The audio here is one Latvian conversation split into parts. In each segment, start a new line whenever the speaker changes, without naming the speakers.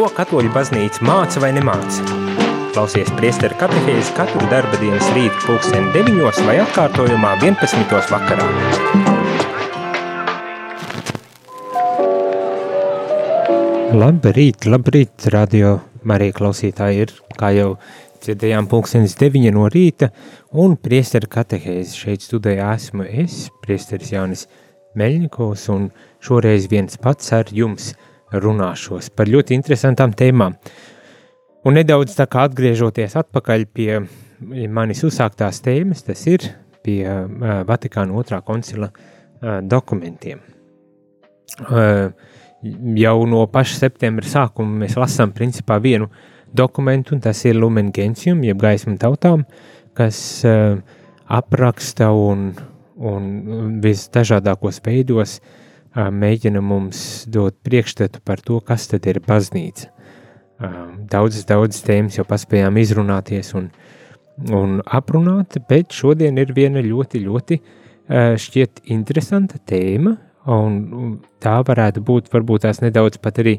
Ko katoļu baznīca māca vai nemāca? Klausies priesteru katehēzi katru darba dienas rītu pulksteni 9 vai atkārtojumā 11. vakarā. Labrīt, labrīt, radio Marija klausītāji ir, kā jau dzirdējām, pulkstenis 9 no rīta, un priesteru katehēzi šeit studējā esmu es, priesteris Jānis Meļņikovs, un šoreiz viens pats ar jums – runāšos par ļoti interesantām tēmām. Un nedaudz tā kā atgriežoties atpakaļ pie manis uzsāktās tēmas, tas ir pie uh, Vatikāna otrā koncila uh, dokumentiem. Uh, jau no paša septembra sākuma mēs lasām principā vienu dokumentu, un tas ir Lumen Gentium, jeb gaisma tautām, kas uh, apraksta un, un visdažādākos veidos uh, mēģina mums dot priekšstatu par to, kas tad ir baznīca. Daudzas, daudzas tēmas jau paspējām izrunāties un, un aprunāt, bet šodien ir viena ļoti, ļoti šķiet interesanta tēma, un tā varētu būt varbūt tās nedaudz pat arī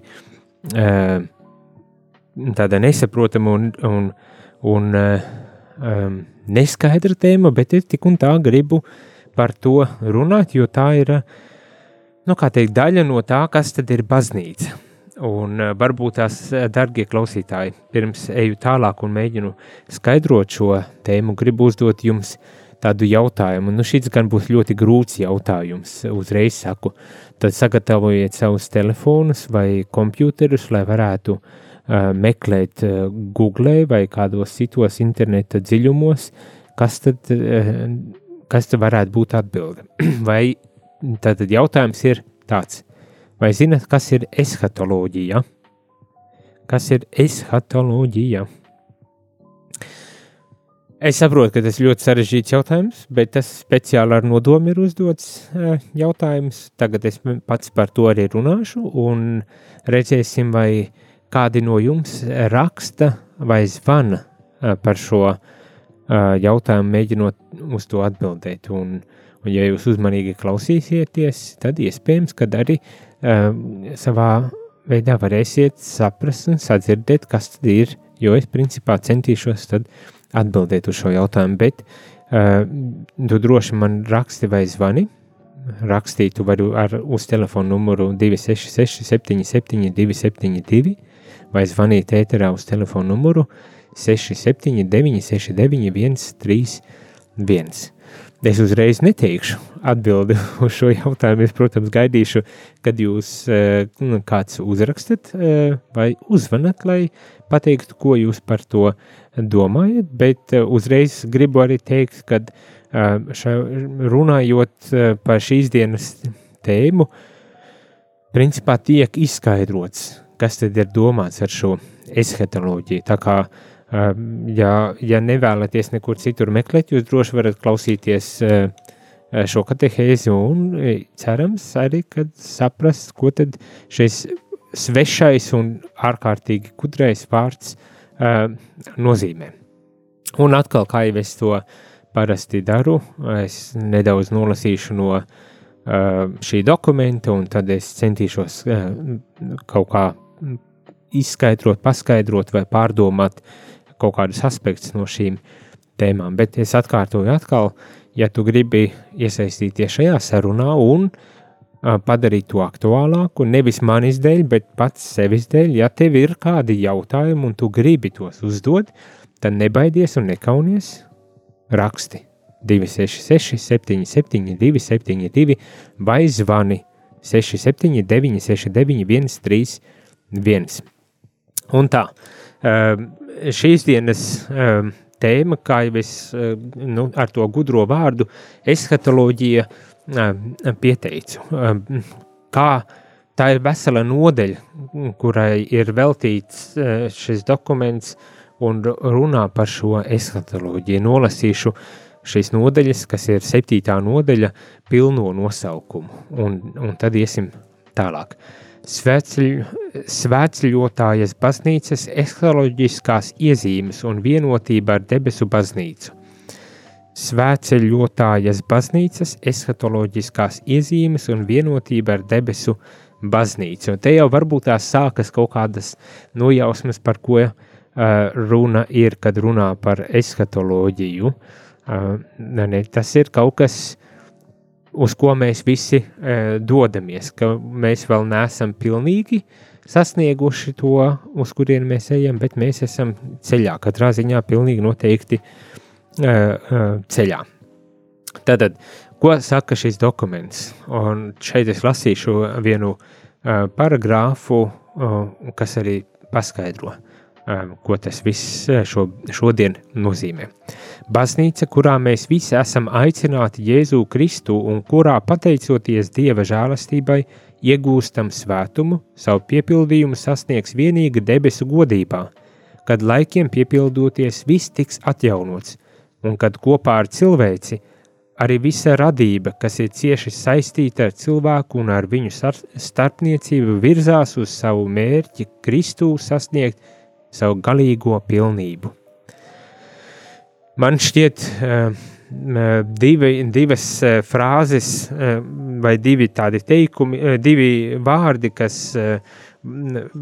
tāda nesaprotama un, un, un um, neskaidra tēma, bet es tik un tā gribu par to runāt, jo tā ir uh, nu, teikt, daļa no tā, kas tad ir baznīca. Un uh, varbūt tās, uh, darbie klausītāji, pirms eju tālāk un mēģinu skaidrot šo tēmu, gribu uzdot jums tādu jautājumu. Nu, šis gan būs ļoti grūts jautājums, uzreiz saku. Tad sagatavojiet savus telefonus vai komputerus, lai varētu uh, meklēt uh, Google vai kādos citos interneta dziļumos, kas tad, uh, kas tad varētu būt atbilde. vai Tātad jautājums ir tāds, vai zinat, kas ir eshatoloģija? Kas ir eshatoloģija? Es saprotu, ka tas ir ļoti sarežģīts jautājums, bet tas speciāli ar nodomu ir uzdots jautājums. Tagad es pats par to arī runāšu, un redzēsim, vai kādi no jums raksta vai zvana par šo jautājumu, mēģinot uz to atbildēt. Un, uh, Un, ja jūs uzmanīgi klausīsieties, tad iespējams, ka arī uh, savā veidā varēsiet saprast un sadzirdēt, kas tad ir. Jo es principā centīšos atbildēt uz šo jautājumu, bet uh, tu droši man raksti vai zvani. Rakstīt, tu vari ar, uz telefona numuru 266, 77, 272, vai zvanīt ēterā uz telefona numuru 679, 69, 131. Es uzreiz neteikšu atbildi uz šo jautājumu. Es, protams, gaidīšu, kad jūs eh, nu, kāds uzrakstat eh, vai uzvanat, lai pateiktu, ko jūs par to domājat. Bet eh, uzreiz gribu arī teikt, ka runājot par šīs dienas tēmu, principā tiek izskaidrots, kas tad ir domāts ar šo eshetoloģiju. Tā kā uh, ja, ja nevēlaties nekur citur meklēt, jūs droši varat klausīties eh, eh, šo katehēzi un eh, cerams arī, kad saprast, ko tad šis svešais un ārkārtīgi gudrais vārds nozīmē. Un atkal, kā jau es to parasti daru, es nedaudz nolasīšu no šī dokumenta, un tad es centīšos kaut kā izskaidrot, paskaidrot vai pārdomāt kaut kādus aspektus no šīm tēmām. Bet es atkārtoju atkal, ja tu gribi iesaistīties šajā sarunā un padarīt to aktuālāku, nevis manis dēļ, bet pats sevis dēļ, ja tev ir kādi jautājumi un tu gribi tos uzdot, tad nebaidies un nekaunies raksti 266 77 272 vai zvani 679 69 131. Un tā, šīs dienas um, tēma, kā jau es nu, ar to gudro vārdu, eskatoloģija um, pieteicu. Um, kā tā ir vesela nodeļa, kurai ir veltīts uh, šis dokuments un runā par šo eskatoloģiju. Nolasīšu šīs nodeļas, kas ir septītā nodeļa, pilno nosaukumu, un, un tad iesim tālāk. Uh, svētceļotājas baznīcas ekoloģiskās iezīmes un vienotība ar debesu baznīcu. Svētceļotājas baznīcas eskatoloģiskās iezīmes un vienotība ar debesu baznīcu. Un te jau varbūt tās sākas kaut kādas nojausmas, par ko uh, runa ir, kad runā par eskatoloģiju. Uh, ne, tas ir kaut kas, uz ko mēs visi uh, dodamies, ka mēs vēl neesam pilnīgi sasnieguši to, uz kurien mēs ejam, bet mēs esam ceļā, katrā ziņā pilnīgi noteikti uh, uh, ceļā. Tātad, ko saka šis dokuments? Un šeit es lasīšu vienu uh, paragrāfu, uh, kas arī paskaidro, uh, ko tas viss šo, šodien nozīmē. Baznīca, kurā mēs visi esam aicināti Jēzu Kristu un kurā pateicoties Dieva žēlastībai, iegūstam svētumu, savu piepildījumu sasniegs vienīgi debesu godībā, kad laikiem piepildoties viss tiks atjaunots, un kad kopā ar cilvēci – Arī visa radība, kas ir cieši saistīta ar cilvēku un ar viņu starpniecību, virzās uz savu mērķi, Kristu sasniegt savu galīgo pilnību. Man šķiet, divi, divas frāzes vai divi tādi teikumi, divi vārdi, kas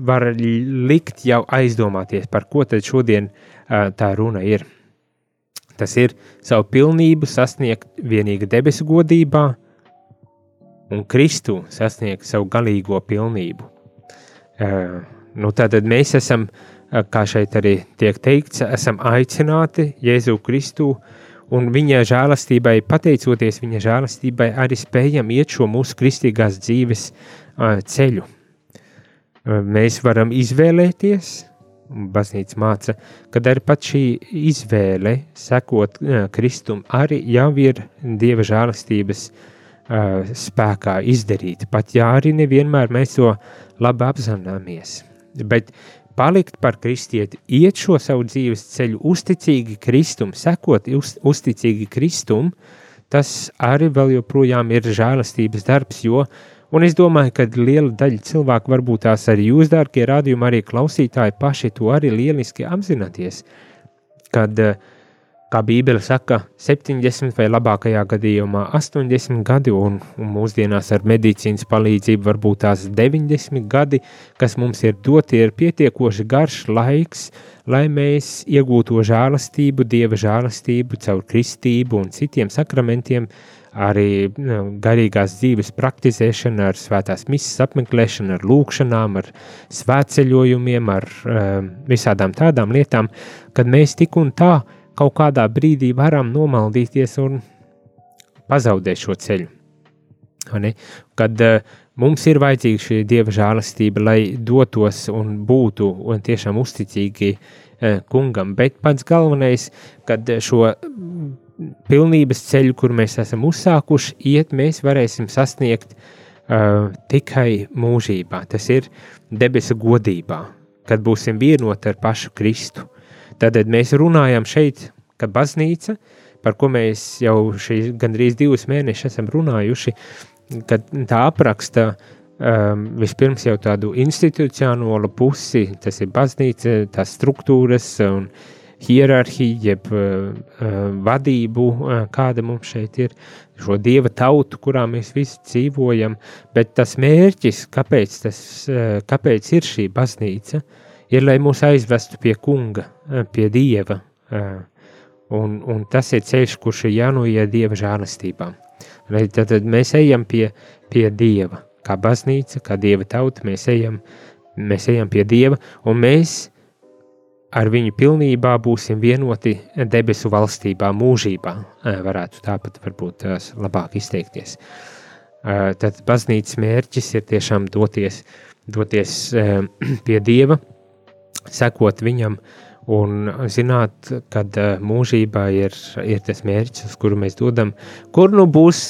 var likt jau aizdomāties, par ko tad šodien tā runa ir. Tas ir savu pilnību sasniegt vienīgi debesu godībā un Kristu sasniegt savu galīgo pilnību. Uh, nu, tātad mēs esam, kā šeit arī tiek teikts, esam aicināti Jēzu Kristu un viņa žēlastībai, pateicoties viņa žēlastībai, arī spējam iet šo mūsu kristīgās dzīves uh, ceļu. Uh, mēs varam izvēlēties, baznīca māca, ka arī pat šī izvēle, sekot Kristum, arī jau ir Dieva žēlastības spēkā izdarīta. Pat ja arī nevienmēr mēs to labi apzināmies. Bet palikt par kristieti, iet šo savu dzīves ceļu, uzticīgi Kristum, sekot uz, uzticīgi Kristum, tas arī vēl joprojām ir žēlastības darbs, jo uh, Un es domāju, ka liela daļa cilvēku, varbūt tās arī jūs, dārgie rādījumi, arī klausītāji, paši to arī lieliski apzināties. Kad, eh, kā Bībele saka, 70 vai labākajā gadījumā 80 gadi, un, un mūsdienās ar medicīnas palīdzību varbūt tās 90 gadi, kas mums ir doti, ir pietiekoši garš laiks, lai mēs iegūtu žēlastību, dieva žēlastību caur kristību un citiem sakramentiem, arī nu, garīgās dzīves praktizēšana, ar svētās misijas apmeklēšanu, ar lūkšanām, ar svētceļojumiem, ar um, visādām tādām lietām, kad mēs tik un tā kaut kādā brīdī varam nomaldīties un pazaudēt šo ceļu. Kad uh, mums ir vajadzīga šī dieva žēlastība, lai dotos un būtu un tiešām uzticīgi uh, kungam, bet pats galvenais, kad šo pilnības ceļu, kur mēs esam uzsākuši, iet, mēs varēsim sasniegt uh, tikai mūžībā. Tas ir debesu godībā, kad būsim vienoti ar pašu Kristu. Tad mēs runājam šeit, ka baznīca, par ko mēs jau šīs gandrīz divus mēnešus esam runājuši, kad tā apraksta um, vispirms jau tādu institucionālu pusi, tas ir baznīca, tās struktūras un uh, hierarhiju, jeb uh, vadību, uh, kāda mums šeit ir, šo dieva tautu, kurā mēs visi dzīvojam, bet tas mērķis, kāpēc, tas, uh, kāpēc ir šī baznīca, ir, lai mūs aizvestu pie kunga, uh, pie dieva, uh, un, un tas ir ceļš, kurš ir jānoiet dieva žālastībām. Tad, tad mēs ejam pie, pie dieva, kā baznīca, kā dieva tauta, mēs ejam, mēs ejam pie dieva, un mēs ar viņu pilnībā būsim vienoti debesu valstībā, mūžībā, varētu tāpat varbūt labāk izteikties. Tad baznīcas mērķis ir tiešām doties, doties pie Dieva, sekot viņam un zināt, kad mūžībā ir, ir tas mērķis, uz kuru mēs dodam, kur nu būs,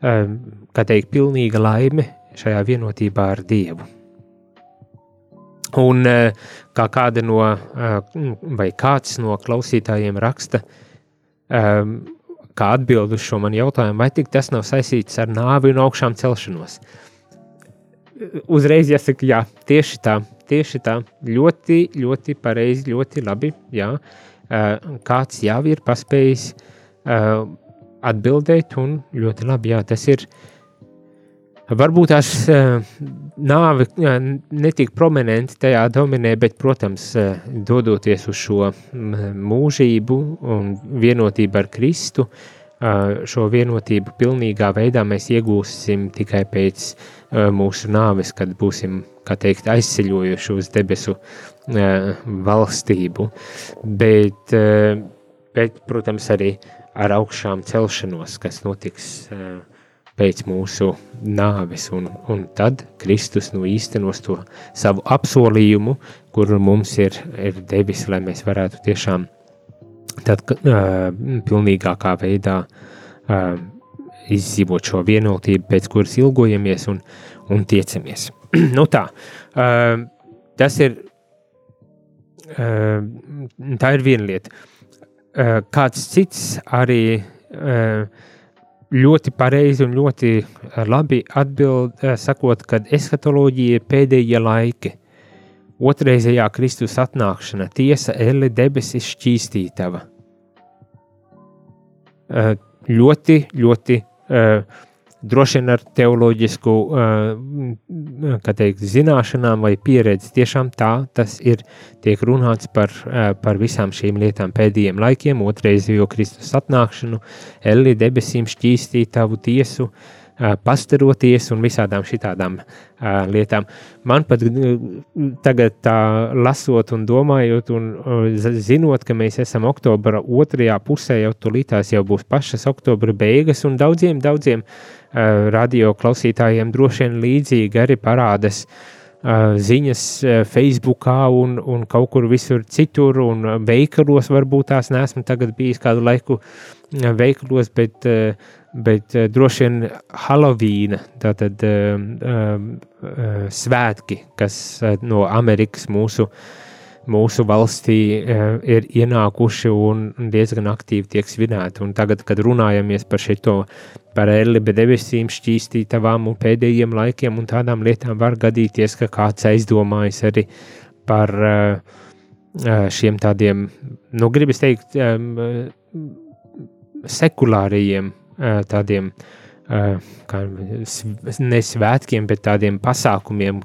kā teikt, pilnīga laime šajā vienotībā ar Dievu. Un eh, kā kāda no, eh, vai kāds no klausītājiem raksta, kā atbild uz šo manu jautājumu, vai tik tas nav saistīts ar nāvi un augšām celšanos? Uzreiz jāsaka, jā, tieši tā, tieši tā, ļoti, ļoti pareizi, ļoti labi, jā, eh, kāds jau ir paspējis atbildēt, un ļoti labi, jā, tas ir, Varbūt tās nāve netik prominenti tajā dominē, bet, protams, dodoties uz šo mūžību un vienotību ar Kristu, šo vienotību pilnīgā veidā mēs iegūsim tikai pēc mūsu nāves, kad būsim, kā teikt, aizceļojuši uz debesu valstību. Bet, bet, protams, arī ar augšām celšanos, kas notiks pēc mūsu nāves, un, un tad Kristus nu īstenos to savu apsolījumu, kuru mums ir, ir devis, lai mēs varētu tiešām tad uh, pilnīgākā veidā uh, izdzīvot šo vienotību, pēc kuras ilgojamies un, un tiecamies. nu tā, uh, tas ir, uh, tā ir viena lieta. Uh, kāds cits arī uh, ļoti pareizi un ļoti labi atbild, eh, sakot, ka eskatoloģija ir pēdējie laiki. Otrreizējā Kristus atnākšana, tiesa, elle, debesis šķīstītava. Eh, ļoti, ļoti droši vien ar teoloģisku teikt, zināšanām vai pieredzi. Tiešām tā tas ir. Tiek runāts par, par visām šīm lietām pēdējiem laikiem, otrreizējo Kristus atnākšanu, Eli debesīm šķīstīt tavu tiesu, pastaroties un visādām šitādām lietām. Man pat tagad tā lasot un domājot un zinot, ka mēs esam oktobra otrajā pusē, jau tulītās jau būs pašas oktobra beigas un daudziem, daudziem radio klausītājiem droši vien līdzīgi arī parādas ziņas Facebookā un, un kaut kur visur citur un veikalos varbūt tās neesmu tagad bijis kādu laiku veikalos, bet uh, bet uh, droši vien Halovīna, tātad uh, uh, svētki, kas uh, no Amerikas mūsu, mūsu valstī uh, ir ienākuši un diezgan aktīvi tiek svinēti. Un tagad, kad runājamies par šito, par Elibe debesīm šķīstītavām un pēdējiem laikiem un tādām lietām, var gadīties, ka kāds aizdomājas arī par uh, šiem tādiem, nu, gribas teikt, um, sekulārajiem tādiem kā, ne svētkiem, bet tādiem pasākumiem,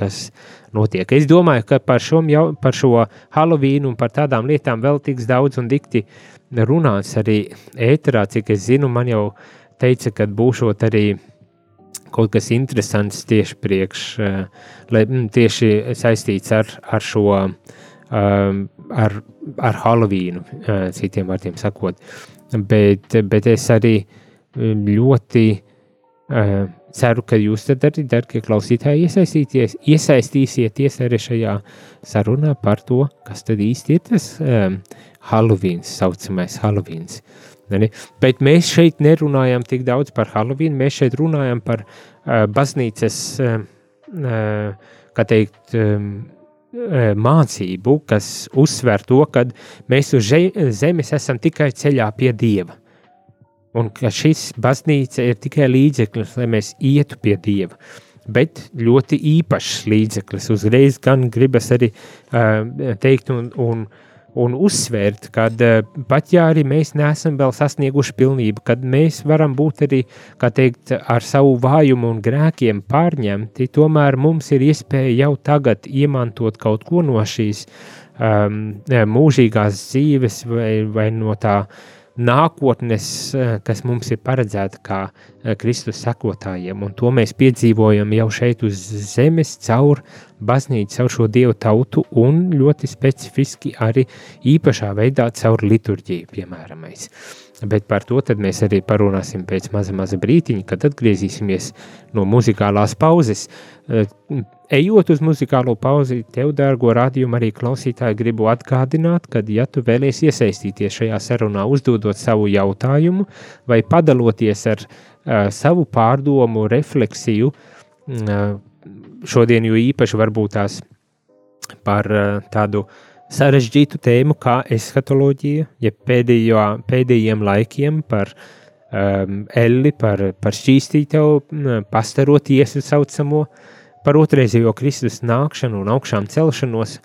kas notiek. Es domāju, ka par šo, par šo Halloween un par tādām lietām vēl tiks daudz un dikti runāts arī ēterā, cik es zinu, man jau teica, ka būšot arī kaut kas interesants tieši priekš, tieši saistīts ar, ar šo, ar, ar Halloweenu, citiem vārdiem sakot bet, bet es arī um, ļoti uh, ceru, ka jūs tad arī, darbie klausītāji, iesaistīsieties arī šajā sarunā par to, kas tad īsti ir tas um, Halloween, saucamais Halloween. Bet mēs šeit nerunājam tik daudz par Halloween, mēs šeit runājam par uh, baznīcas, uh, uh, kā teikt, um, mācību, kas uzsver to, ka mēs uz zemes esam tikai ceļā pie Dieva. Un ka šis baznīca ir tikai līdzeklis, lai mēs ietu pie Dieva. Bet ļoti īpašs līdzeklis. Uzreiz gan gribas arī uh, teikt un, un uh, un uzsvērt, ka eh, pat ja arī mēs neesam vēl sasnieguši pilnību, kad mēs varam būt arī, kā teikt, ar savu vājumu un grēkiem pārņemti, tomēr mums ir iespēja jau tagad iemantot kaut ko no šīs um, mūžīgās dzīves vai, vai no tā nākotnes, eh, kas mums ir paredzēta kā eh, Kristus sekotājiem, un to mēs piedzīvojam jau šeit uz zemes caur baznīcu, caur šo dievu tautu un ļoti specifiski arī īpašā veidā caur liturģiju, piemēram. Bet par to mēs arī parunāsim pēc maza, maza brītiņa, kad atgriezīsimies no muzikālās pauzes. Eh, ejot uz muzikālo pauzi, tev, dārgo radījumu, arī klausītāji, gribu atgādināt, ka, ja tu vēlies iesaistīties šajā sarunā, uzdodot savu jautājumu vai padaloties ar uh, savu pārdomu, refleksiju, uh, šodien jo īpaši varbūt tās par uh, tādu uh, sarežģītu tēmu kā eskatoloģija, ja pēdējo, pēdējiem laikiem par um, elli, par, par šķīstītavu, pastaroties saucamo, par otrreizējo Kristus nākšanu un augšām celšanos,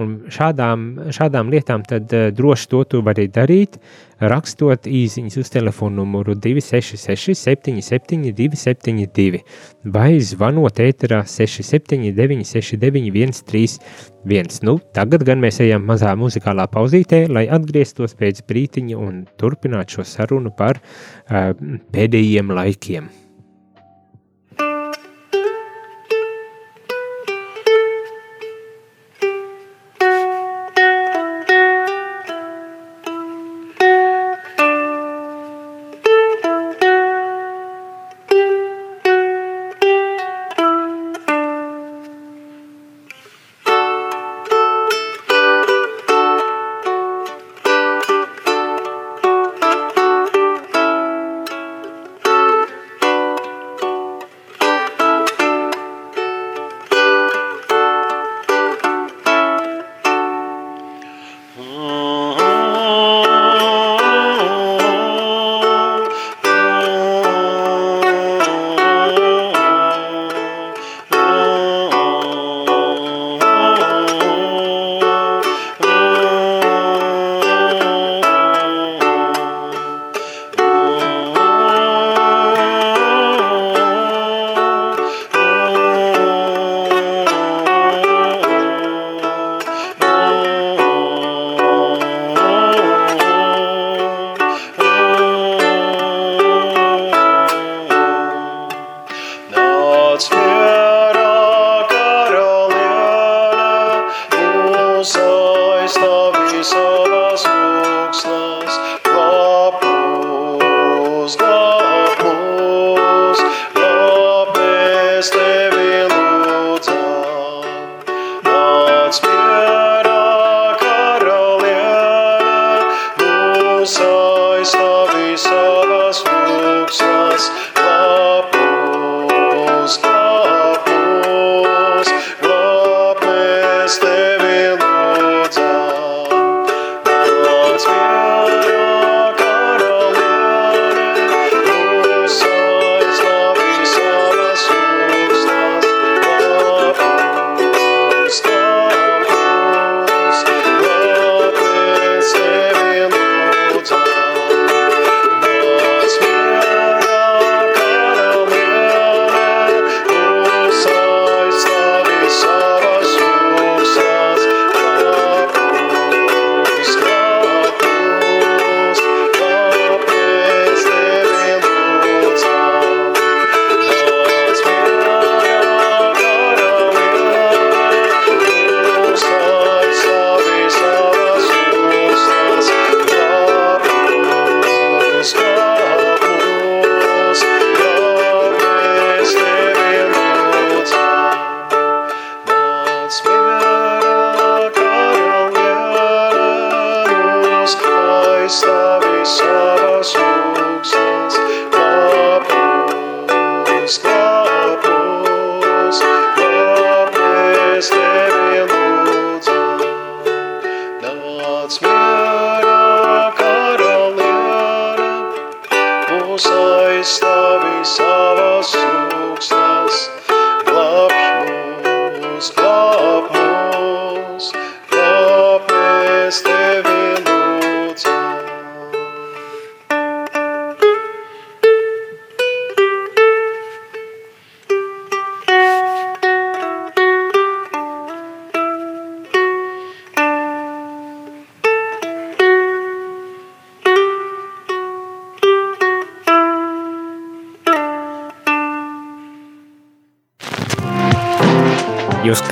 Un šādām, šādām lietām tad uh, droši to tu vari darīt, rakstot īsiņas uz telefonu numuru 266 77 272 vai zvanot ēterā 679 69 131. Nu, tagad gan mēs ejam mazā muzikālā pauzītē, lai atgrieztos pēc brītiņa un turpinātu šo sarunu par uh, pēdējiem laikiem.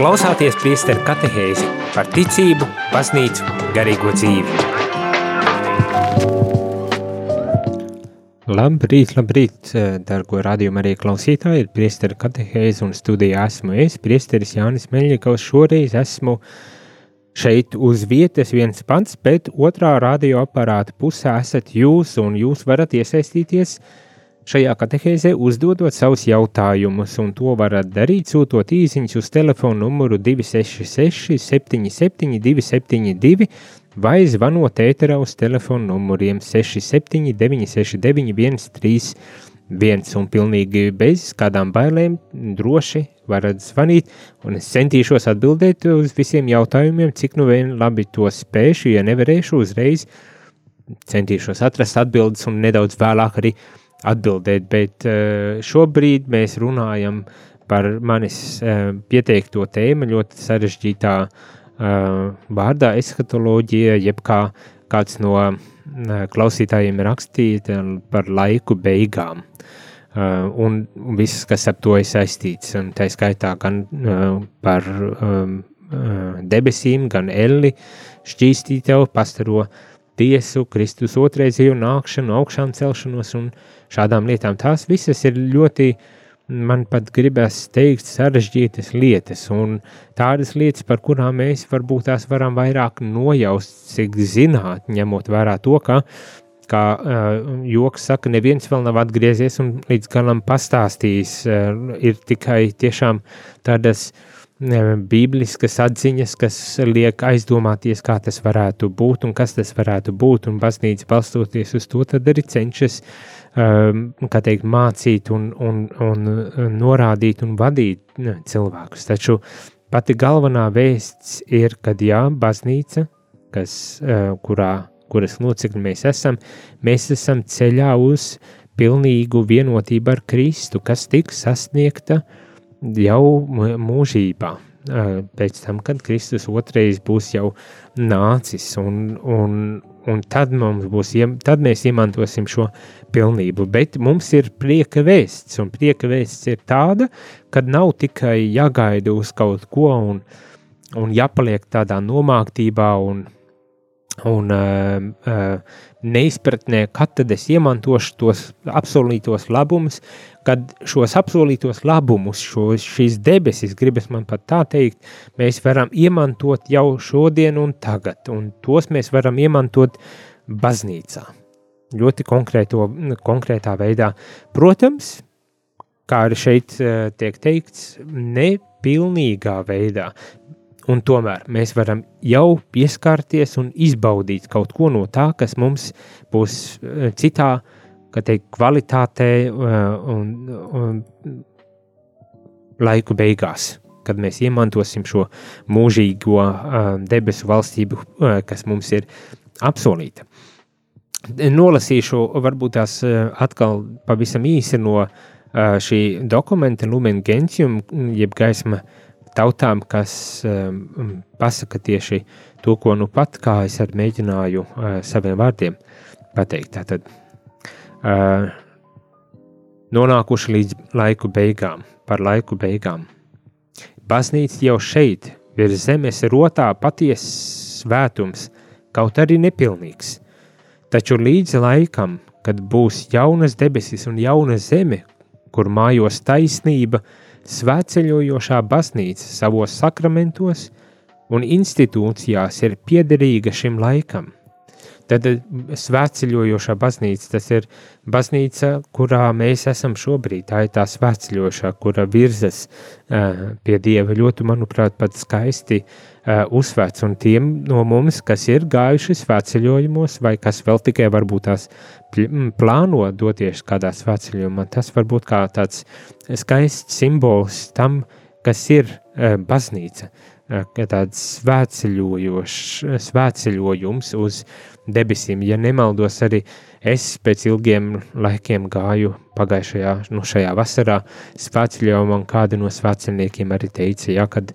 Klausāties priesteru katehēzi par ticību, baznīcu, garīgo dzīvi. Labrīt, labrīt, dargo radījuma arī klausītāji, ir priesteru katehēzi un studijā esmu es, priesteris Jānis Meļņikovs, šoreiz esmu šeit uz vietas viens pats, bet otrā radioaparāta pusē esat jūs un jūs varat iesaistīties uh, Šajā katehēzē uzdodot savus jautājumus, un to varat darīt sūtot īsiņus uz telefonu numuru 266 77 272 vai zvanot ēterā uz telefonu numuriem 67 969 131 un pilnīgi bez kādām bailēm droši
varat zvanīt, un es centīšos atbildēt uz visiem jautājumiem, cik nu vien labi to spēšu, ja nevarēšu uzreiz, centīšos atrast atbildes un nedaudz vēlāk arī atbildēt, bet uh, šobrīd mēs runājam par manis uh, pieteikto tēmu ļoti sarežģītā uh, vārdā eskatoloģija, jeb kā kāds no klausītājiem rakstīja par laiku beigām. Uh, un viss, kas ap to ir saistīts, un tā skaitā gan uh, par um, uh, debesīm, gan elli, šķīstītevu, pastaro tiesu, Kristus otrreizēju nākšanu, augšām celšanos un šādām lietām. Tās visas ir ļoti, man pat gribas teikt, sarežģītas lietas, un tādas lietas, par kurām mēs varbūt tās varam vairāk nojaust, cik zināt, ņemot vērā to, ka kā uh, joks saka, neviens vēl nav atgriezies un līdz galam pastāstījis. Uh, ir tikai tiešām tādas uh, bībliskas atziņas, kas liek aizdomāties, kā tas varētu būt un kas tas varētu būt. Un baznīca balstoties uz to, tad arī cenšas um, teikt, mācīt un, un, un norādīt un vadīt cilvēkus. Taču pati galvenā vēsts ir, kad jā, baznīca, kas, uh, kurā kuras locekļi mēs esam, mēs esam ceļā uz pilnīgu vienotību ar Kristu, kas tiks sasniegta jau mūžībā. Pēc tam, kad Kristus otrais būs jau nācis, un, un, un tad, būs, tad mēs iemantosim šo pilnību. Bet mums ir prieka vēsts, un prieka vēsts ir tāda, ka nav tikai jāgaida uz kaut ko un, un jāpaliek tādā nomāktībā un, un uh, uh, neizpratnē, kad tad es iemantošu tos apsolītos labumus, kad šos apsolītos labumus, šo, šīs debesis, gribas man pat tā teikt, mēs varam iemantot jau šodien un tagad, un tos mēs varam iemantot baznīcā. Ļoti konkrēto, konkrētā veidā. Protams, kā arī šeit tiek teikts, nepilnīgā veidā. Un tomēr mēs varam jau pieskarties un izbaudīt kaut ko no tā, kas mums būs eh, citā teikt, kvalitātē eh, un, un laiku beigās, kad mēs iemantosim šo mūžīgo eh, debesu valstību, kas mums ir apsolīta. Nolasīšu varbūt tās atkal pavisam īsi no šī dokumenta Lumen Gentium, jeb gaisma uh, tautām, kas um, pasaka tieši to, ko nu pat kā es arī mēģināju uh, saviem vārdiem pateikt. Tātad, uh, nonākuši līdz laiku beigām, par laiku beigām. Baznīca jau šeit, virs zemes rotā patiesas svētums, kaut arī nepilnīgs. Taču līdz laikam, kad būs jaunas debesis un jauna zeme, kur mājos taisnība, uh, Svētceļojošā baznīca savos sakramentos un institūcijās ir piederīga šim laikam. Tad svētceļojošā baznīca, tas ir baznīca, kurā mēs esam šobrīd. Tā ir tā svētceļojošā, kura virzas uh, pie Dieva. Ļoti, manuprāt, pat skaisti uh, uzsvērts. Un tiem no mums, kas ir gājuši svētceļojumos, vai kas vēl tikai varbūt tās plāno doties kādā svētceļojumā, tas var būt kā tāds skaists simbols tam, kas ir uh, baznīca. Uh, tāds svētceļojums uz debesīm. Ja nemaldos, arī es pēc ilgiem laikiem gāju pagājušajā, nu šajā vasarā svētceļojumā, un kādi no svētceļniekiem arī teica, ja, kad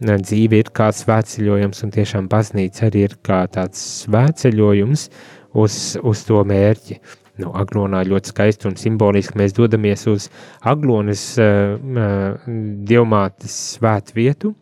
dzīve ir kā svētceļojums, un tiešām baznīca arī ir kā tāds svētceļojums, uz, uz to mērķi. Nu, Aglonā ļoti skaisti un simboliski mēs dodamies uz Aglonas uh, uh, dievmātes svētu vietu,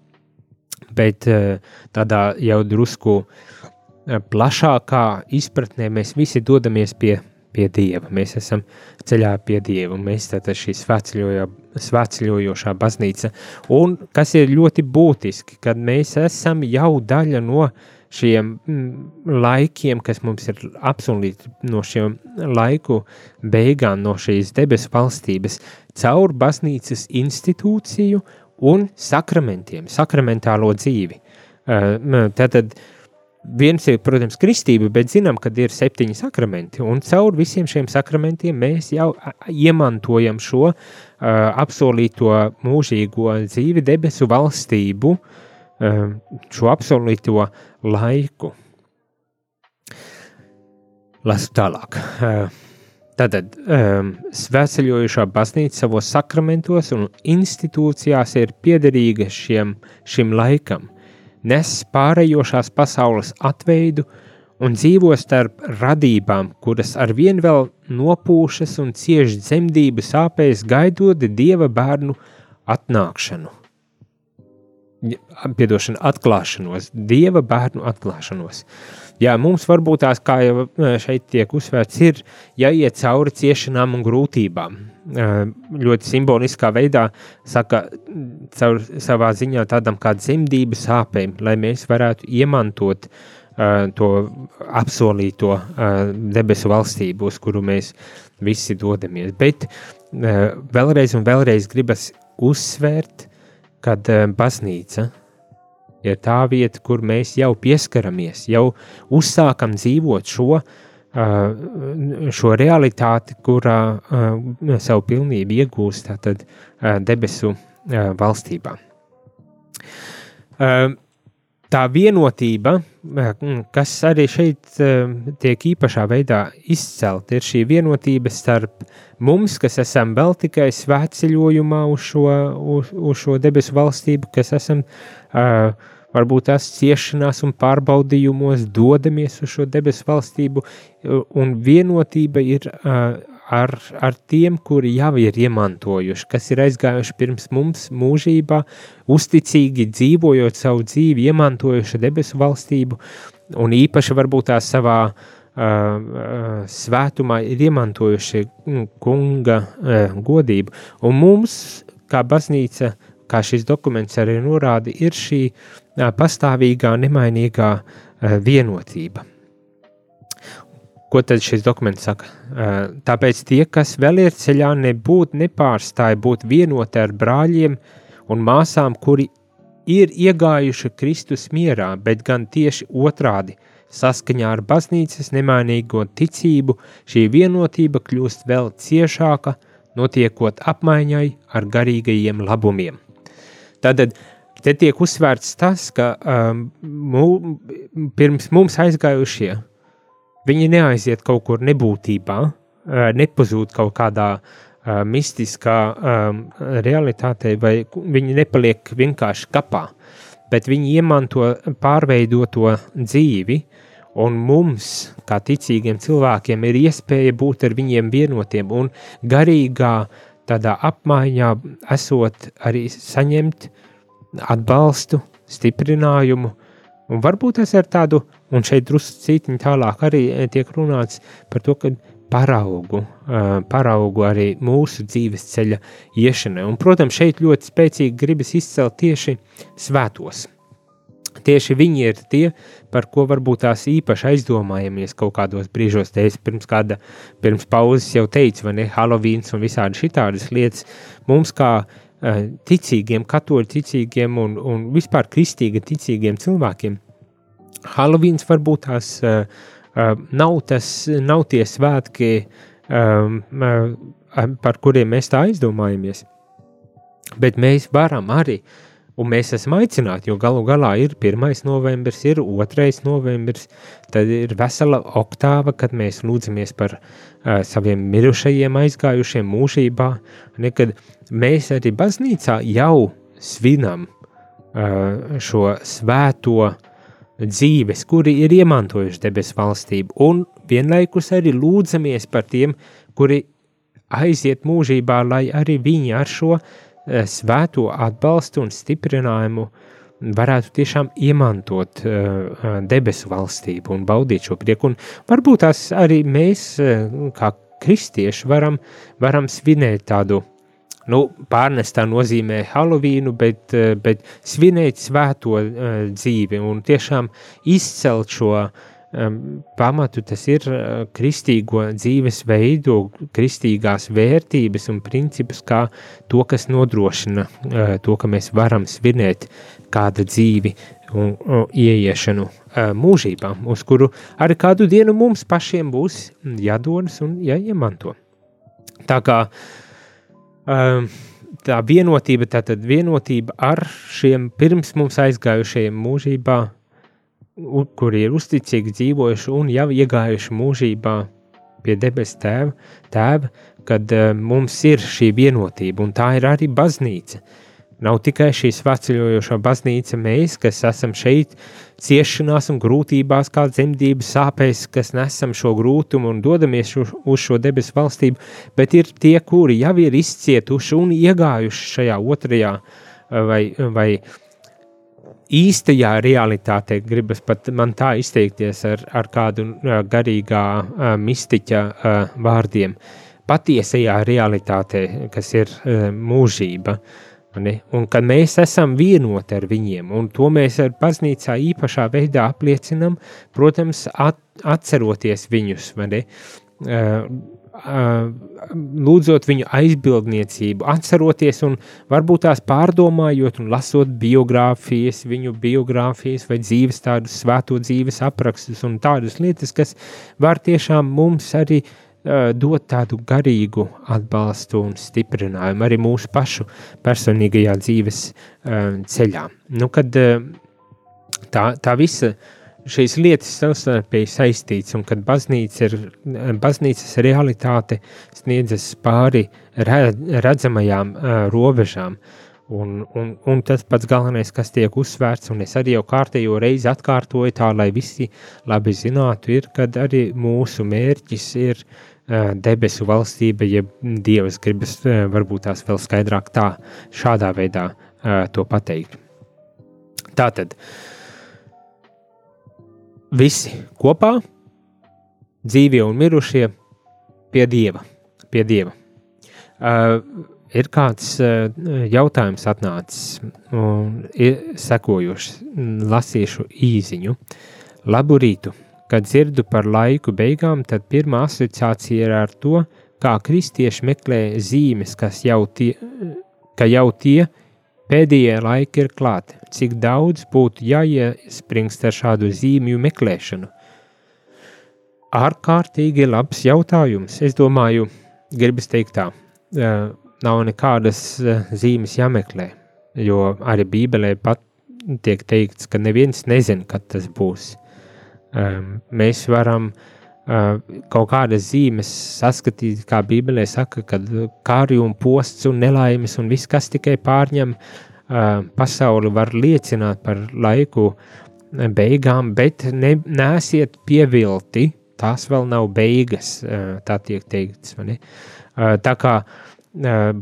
bet uh, tādā jau drusku uh, plašākā izpratnē mēs visi dodamies pie, pie Dieva. Mēs esam ceļā pie Dieva, mēs tātad šī svētceļojošā baznīca. Un kas ir ļoti būtiski, kad mēs esam jau daļa no uh, šiem mm, laikiem, kas mums ir apsolīti no šiem laiku beigām, no šīs debesu valstības, caur baznīcas institūciju un sakramentiem, sakramentālo dzīvi. Uh, tātad viens ir, protams, kristība, bet zinām, ka ir septiņi sakramenti, un caur visiem šiem sakramentiem mēs jau iemantojam šo uh, apsolīto mūžīgo dzīvi, debesu valstību, uh, šo apsolīto laiku. Lasu tālāk. Uh, Tātad um, svētceļojušā baznīca savos sakramentos un institūcijās ir piederīga šiem, šim laikam, nes pārējošās pasaules atveidu un dzīvo starp radībām, kuras ar vien vēl nopūšas un cieši dzemdību sāpēs gaidot dieva bērnu atnākšanu. Piedošana, atklāšanos, dieva bērnu atklāšanos. Jā, mums varbūt tās, kā jau eh, šeit tiek uzsvērts, ir jāiet cauri ciešanām un grūtībām. Ļoti simboliskā veidā saka, caur savā ziņā tādam kā dzemdību sāpēm, lai mēs varētu iemantot uh, to apsolīto uh, debesu valstību, uz kuru mēs visi dodamies. Bet uh, vēlreiz un vēlreiz gribas uzsvērt, kad baznīca ir tā vieta, kur mēs jau pieskaramies, jau uzsākam dzīvot šo, šo realitāti, kurā savu pilnību iegūst tātad debesu valstībā. Tā vienotība, kas arī šeit tiek īpašā veidā izcelta, ir šī vienotība starp mums, kas esam vēl tikai svētceļojumā uz šo, uz, uz šo debesu valstību, kas esam uh, varbūt tās ciešanās un pārbaudījumos dodamies uz šo debesu valstību, un vienotība ir ar, ar tiem, kuri jau ir iemantojuši, kas ir aizgājuši pirms mums mūžībā, uzticīgi dzīvojot savu dzīvi, iemantojuši debesu valstību, un īpaši varbūt tās savā svētumā ir iemantojuši kunga uh, godību. Un mums, kā baznīca, kā šis dokuments arī norāda, ir šī pastāvīgā, nemainīgā vienotība. Ko tad šis dokuments saka? Tāpēc tie, kas vēl ir ceļā, nebūtu nepārstāja būt vienoti ar brāļiem un māsām, kuri ir iegājuši Kristus mierā, bet gan tieši otrādi – saskaņā ar baznīcas nemainīgo ticību, šī vienotība kļūst vēl ciešāka, notiekot apmaiņai ar garīgajiem labumiem. Tātad te tiek uzsvērts tas, ka um, mū, pirms mums aizgājušie, viņi neaiziet kaut kur nebūtībā, uh, nepazūd kaut kādā uh, mistiskā um, realitātei, vai viņi nepaliek vienkārši kapā, bet viņi iemanto pārveidoto dzīvi, un mums, kā ticīgiem cilvēkiem, ir iespēja būt ar viņiem vienotiem un garīgā tādā apmaiņā esot arī saņemt atbalstu, stiprinājumu, un varbūt tas ir tādu, un šeit drusku tālāk arī eh, tiek runāts par to, ka paraugu, uh, paraugu arī mūsu dzīves ceļa iešanai. Un, protams, šeit ļoti spēcīgi gribas izcelt tieši svētos. Tieši viņi ir tie, par ko varbūt tās īpaši aizdomājamies kaut kādos brīžos. Te es pirms kāda, pirms pauzes jau teicu, vai ne, Halloween un visādi šitādas lietas mums kā uh, ticīgiem, katoļu ticīgiem un, un vispār kristīgi ticīgiem cilvēkiem. Halloween varbūt tās uh, nav, tas, nav tie svētki, um, par kuriem mēs tā aizdomājamies. Bet mēs varam arī Un mēs esam aicināti, jo galu galā ir 1. novembris, ir 2. novembris, tad ir vesela oktāva, kad mēs lūdzamies par uh, saviem mirušajiem, aizgājušiem mūžībā. Nekad mēs arī baznīcā jau svinam uh, šo svēto dzīves, kuri ir iemantojuši debesu valstību, un vienlaikus arī lūdzamies par tiem, kuri aiziet mūžībā, lai arī viņi ar šo uh, svēto atbalstu un stiprinājumu varētu tiešām iemantot uh, debesu valstību un baudīt šo prieku. Un varbūt tās arī mēs, kā kristieši, varam, varam svinēt tādu, nu, pārnestā nozīmē Halloween, bet, bet svinēt svēto uh, dzīvi un tiešām izcelt šo uh, pamatu tas ir kristīgo dzīvesveidu, kristīgās vērtības un principus, kā to, kas nodrošina to, ka mēs varam svinēt kāda dzīvi un, un ieiešanu mūžībā, uz kuru arī kādu dienu mums pašiem būs jādodas un jāiemanto. Tā kā tā vienotība, tātad vienotība ar šiem pirms mums aizgājušajiem mūžībā, kuri ir uzticīgi dzīvojuši un jau iegājuši mūžībā pie debes tēva, tēva kad mums ir šī vienotība, un tā ir arī baznīca. Uh, Nav tikai šī svētceļojošā baznīca, mēs, kas esam šeit, ciešanās un grūtībās, kā dzemdības sāpēs, kas nesam šo grūtumu un dodamies uz, šo debesu valstību, bet ir tie, kuri jau ir izcietuši un iegājuši šajā otrajā vai, vai īstajā realitātē, gribas pat man tā izteikties ar, ar kādu garīgā mistiķa vārdiem, patiesajā realitātē, kas ir mūžība. Un kad mēs esam vienoti ar viņiem, un to mēs ar baznīcā īpašā veidā apliecinam, protams, at, atceroties viņus, ne, uh, uh, lūdzot viņu aizbildniecību, atceroties un varbūt tās pārdomājot un lasot biogrāfijas, viņu biogrāfijas vai dzīves tādus svēto dzīves aprakstus un tādas lietas, kas var tiešām mums arī uh, dot tādu garīgu atbalstu un stiprinājumu arī mūsu pašu personīgajā dzīves ceļā. Nu, kad tā, tā visa šīs lietas savstarpēji saistīts, un kad baznīca ir, baznīcas realitāte sniedzas pāri redzamajām robežām, Un, un, un tas pats galvenais, kas tiek uzsvērts, un es arī jau kārtējo reizi atkārtoju tā, lai visi labi zinātu, ir, kad arī mūsu mērķis ir debesu valstība, jeb dievs gribas varbūt tās vēl skaidrāk tā, šādā veidā to pateikt. Tātad visi kopā, dzīvie un mirušie, pie dieva. Pie dieva. Uh, ir kāds uh, jautājums atnācis, un ir sekojošs, lasīšu īziņu. Labu rītu! Kad dzirdu par laiku beigām, tad pirmā asociācija ir ar to, kā kristieši meklē zīmes, kas jau tie, ka jau tie pēdējie laiki ir klāti. Cik daudz būtu jāiespringst ar šādu zīmju meklēšanu? Ārkārtīgi labs jautājums. Es domāju, gribas teikt tā, nav nekādas zīmes jāmeklē, jo arī Bībelē pat tiek teikts, ka neviens nezina, kad tas būs. Um, mēs varam uh, kaut kādas zīmes saskatīt, kā Bībelē saka, kad kāri un posts un nelaimes un viss, kas tikai pārņem uh, pasauli, var liecināt par laiku beigām, bet ne, nesiet pievilti, tās vēl nav beigas, uh, tā tiek teikts. Tā kā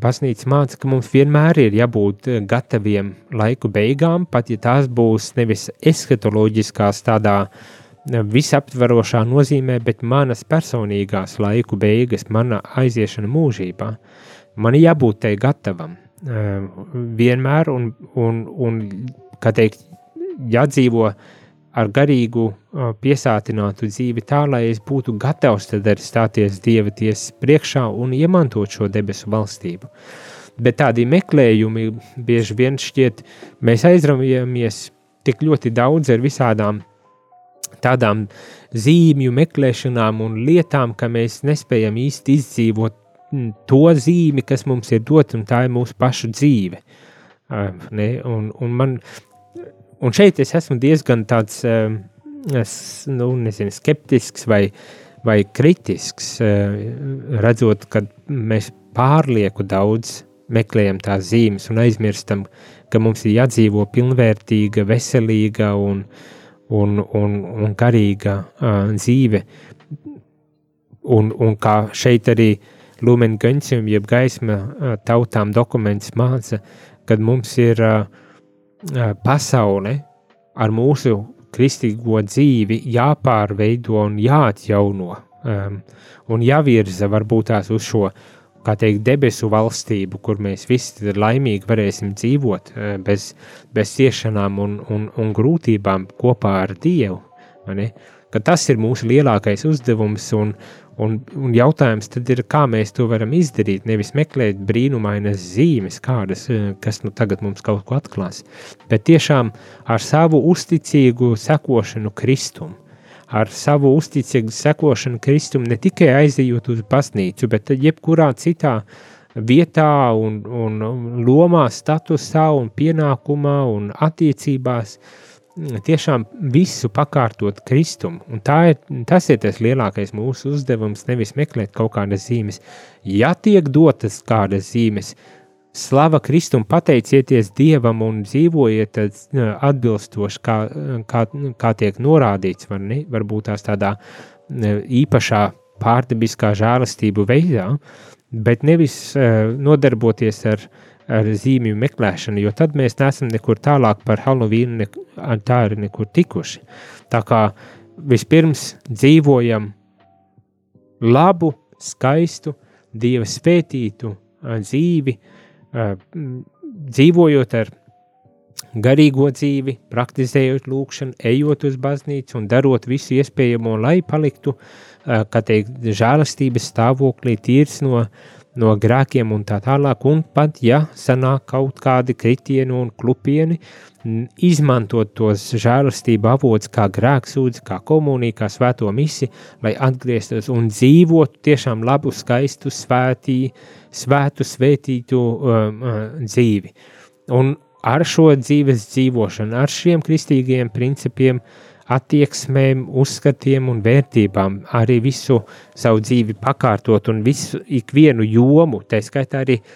baznīca māca, ka mums vienmēr ir jābūt gataviem laiku beigām, pat ja tās būs nevis eskatoloģiskās tādā uh, visaptverošā nozīmē, bet manas personīgās laiku beigas, mana aiziešana mūžībā, man jābūt tai gatavam uh, vienmēr un, un, un kā teikt, jādzīvo ar garīgu uh, piesātinātu dzīvi tā, lai es būtu gatavs tad arī stāties Dieva tiesas priekšā un iemantot šo debesu valstību. Bet tādi meklējumi bieži vien šķiet, mēs aizraujamies tik ļoti daudz ar visādām uh, tādām zīmju meklēšanām un lietām, ka mēs nespējam īsti izdzīvot mm, to zīmi, kas mums ir dota, un tā ir mūsu pašu dzīve. Ne? Un, un, man, un šeit es esmu diezgan tāds, es, nu, nezinu, skeptisks vai, vai kritisks, redzot, ka mēs pārlieku daudz meklējam tās zīmes un aizmirstam, ka mums ir jādzīvo pilnvērtīga, veselīga un uh, un, un, un garīga uh, dzīve. Un, un kā šeit arī Lumen Gentium, jeb gaisma uh, tautām dokuments māca, kad mums ir uh, pasaule ar mūsu kristīgo dzīvi jāpārveido un jāatjauno um, un jāvirza varbūt tās uz šo kā teikt, debesu valstību, kur mēs visi laimīgi varēsim dzīvot eh, bez, bez ciešanām un, un, un grūtībām kopā ar Dievu. tas ir mūsu lielākais uzdevums un, un, un jautājums tad ir, kā mēs to varam izdarīt, nevis meklēt brīnumainas zīmes kādas, kas nu tagad mums kaut ko atklās, bet tiešām ar savu uzticīgu sekošanu Kristumu ar savu uzticīgu sekošanu Kristum ne tikai aizejot uz baznīcu, bet jebkurā citā vietā un, un lomā, statusā un pienākumā un attiecībās, tiešām visu pakārtot Kristum. Un tā ir, tas ir tas lielākais mūsu uzdevums, nevis meklēt kaut kādas zīmes. Ja tiek dotas kādas zīmes, slava Kristum, pateicieties Dievam un dzīvojiet atbilstoši, kā, kā, kā tiek norādīts, var ne, varbūt tās tādā īpašā pārdabiskā žēlastību veidā, bet nevis nodarboties ar, ar zīmju meklēšanu, jo tad mēs neesam nekur tālāk par Halloween, ne, tā ir nekur tikuši. Tā kā vispirms dzīvojam labu, skaistu, Dieva svētītu dzīvi, uh, dzīvojot ar garīgo dzīvi, praktizējot lūkšanu, ejot uz baznīcu un darot visu iespējamo, lai paliktu, kā teikt, žēlastības stāvoklī, tīrs no, no grēkiem un tā tālāk, un pat, ja sanāk kaut kādi kritieni un klupieni, izmantot tos žēlastību avots kā grēksūdzi, kā komunija, kā svēto misi, lai atgrieztos un dzīvotu tiešām labu, skaistu, svētī, svētu, svētītu um, uh, dzīvi. Un ar šo dzīves dzīvošanu, ar šiem kristīgiem principiem, attieksmēm, uzskatiem un vērtībām arī visu savu dzīvi pakārtot un visu ikvienu jomu, tā skaitā arī uh,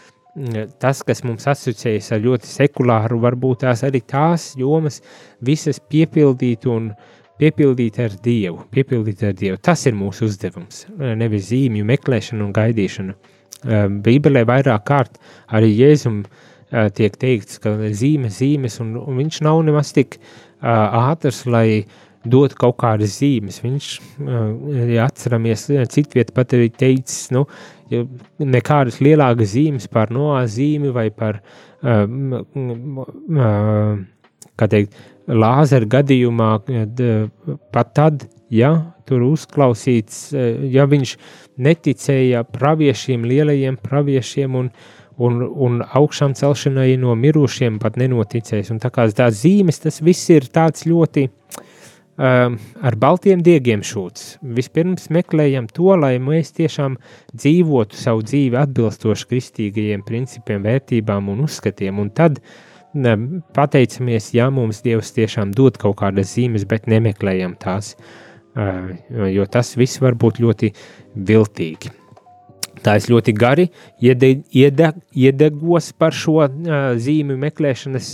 tas, kas mums asociējas ar ļoti sekulāru, varbūt tās arī tās jomas visas piepildīt un piepildīt ar Dievu, piepildīt ar Dievu. Tas ir mūsu uzdevums, nevis zīmju meklēšana un gaidīšana. Bībelē vairāk kārt arī Jēzum tiek teikts, ka zīmes, zīmes, un, un viņš nav nemaz tik ātrs, lai dot kaut kādas zīmes. Viņš, ja atceramies, citviet pat arī teicis, nu, nekādas lielākas zīmes par nozīmi vai par, kā teikt, lāzeru gadījumā, pat tad, ja tur uzklausīts, ja viņš neticēja praviešiem, lielajiem praviešiem un, un, un augšām celšanai no mirušiem pat nenoticēs. Un tā kā tās zīmes, tas viss ir tāds ļoti, um, ar baltiem diegiem šūts. Vispirms meklējam to, lai mēs tiešām dzīvotu savu dzīvi atbilstoši kristīgajiem principiem, vērtībām un uzskatiem, un tad ne, pateicamies, ja mums Dievs tiešām dod kaut kādas zīmes, bet nemeklējam tās, uh, jo tas viss var būt ļoti viltīgi. Tā es ļoti gari iede, iede, iedegos par šo zīmju meklēšanas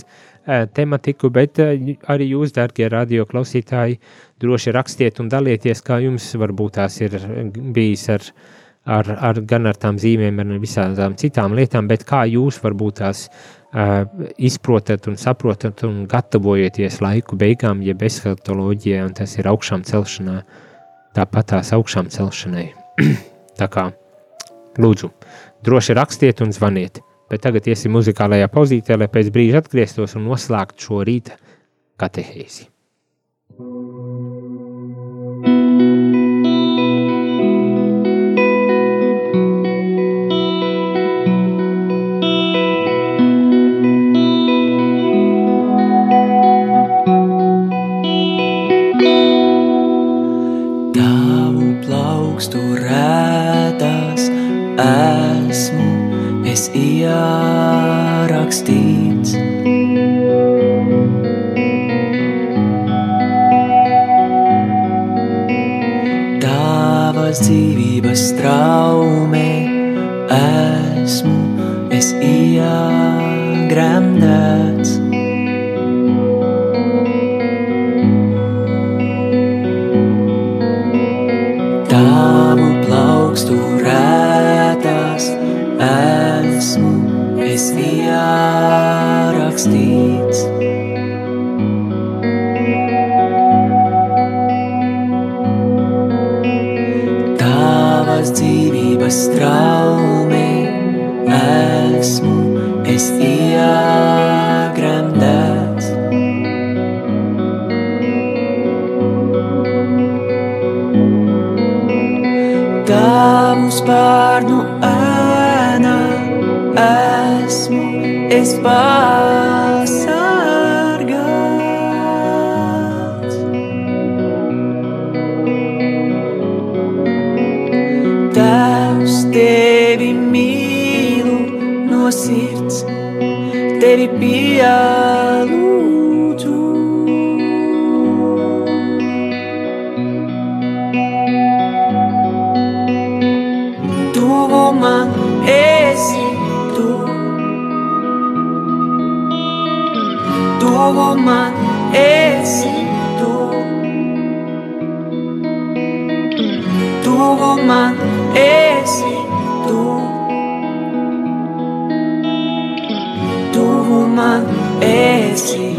tematiku, bet arī jūs, darbie radio klausītāji, droši rakstiet un dalieties, kā jums varbūt tās ir bijis ar, ar, ar gan ar tām zīmēm, ar visām citām lietām, bet kā jūs varbūt tās uh, izprotat un saprotat un gatavojaties laiku beigām, jeb eskatoloģijai, un tas ir augšām celšanā, tāpat tās augšām celšanai. Tā kā, lūdzu, droši rakstiet un zvaniet bet tagad iesim muzikālajā pauzītē, lai pēc brīža atgrieztos un noslēgtu šo rīta katehēzi.
Tavu esmu es ierakstīts. Tavas dzīvības traumē esmu es iegremdēts. straumi esmu, es iegremdēts. Tavu spārnu ēnā esmu, es pārnu. dia ama
esse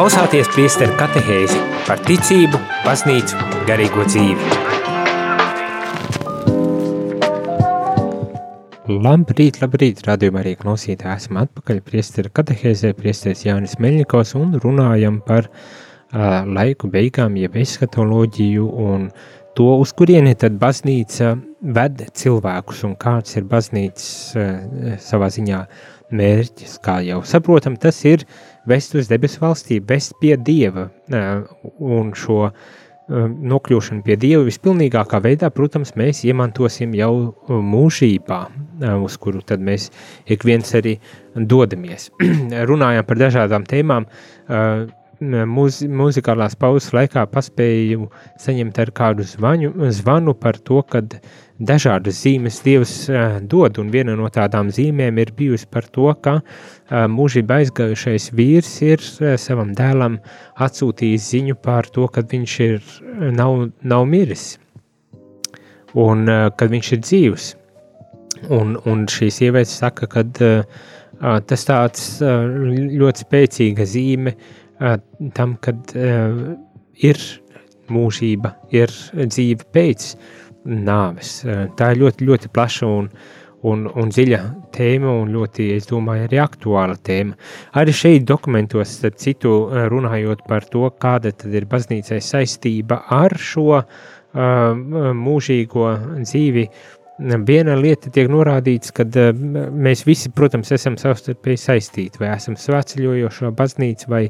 klausāties priesteru katehēzi par ticību, baznīcu, garīgo dzīvi. Labrīt, labrīt, radījumā arī klausītāji. Esam atpakaļ priesteru katehēzē, priesteris Jānis Meļņikovs un runājam par uh, laiku beigām, jeb eskatoloģiju un to, uz kurieni tad baznīca ved cilvēkus un kāds ir baznīcas uh, savā ziņā mērķis. Kā jau saprotam, tas ir vest uz debesu valstību, vest pie Dieva un šo uh, nokļūšanu pie Dieva vispilnīgākā veidā, protams, mēs iemantosim jau mūžībā, uh, uz kuru tad mēs ik viens arī dodamies. Runājām par dažādām tēmām, mūzi, mūzikālās pauzes laikā paspēju saņemt ar kādu zvaņu, zvanu par to, kad dažādas zīmes Dievs uh, dod, un viena no tādām zīmēm ir bijusi par to, ka uh, mūžībā aizgājušais vīrs ir uh, savam dēlam atsūtījis ziņu par to, ka viņš ir nav, nav miris, un uh, kad viņš ir dzīvs. Un, un šī sieviete saka, ka uh, tas tāds uh, ļoti spēcīga zīme, uh, tam, kad uh, ir mūžība, ir dzīve pēc nāves. Uh, tā ir ļoti, ļoti plaša un, un, un dziļa tēma, un ļoti, es domāju, arī aktuāla tēma. Arī šeit dokumentos, starp citu, runājot par to, kāda tad ir baznīcai saistība ar šo uh, mūžīgo dzīvi, viena lieta tiek norādīts, ka mēs visi, protams, esam savstarpēji saistīti, vai esam svētceļojošo baznīcu, vai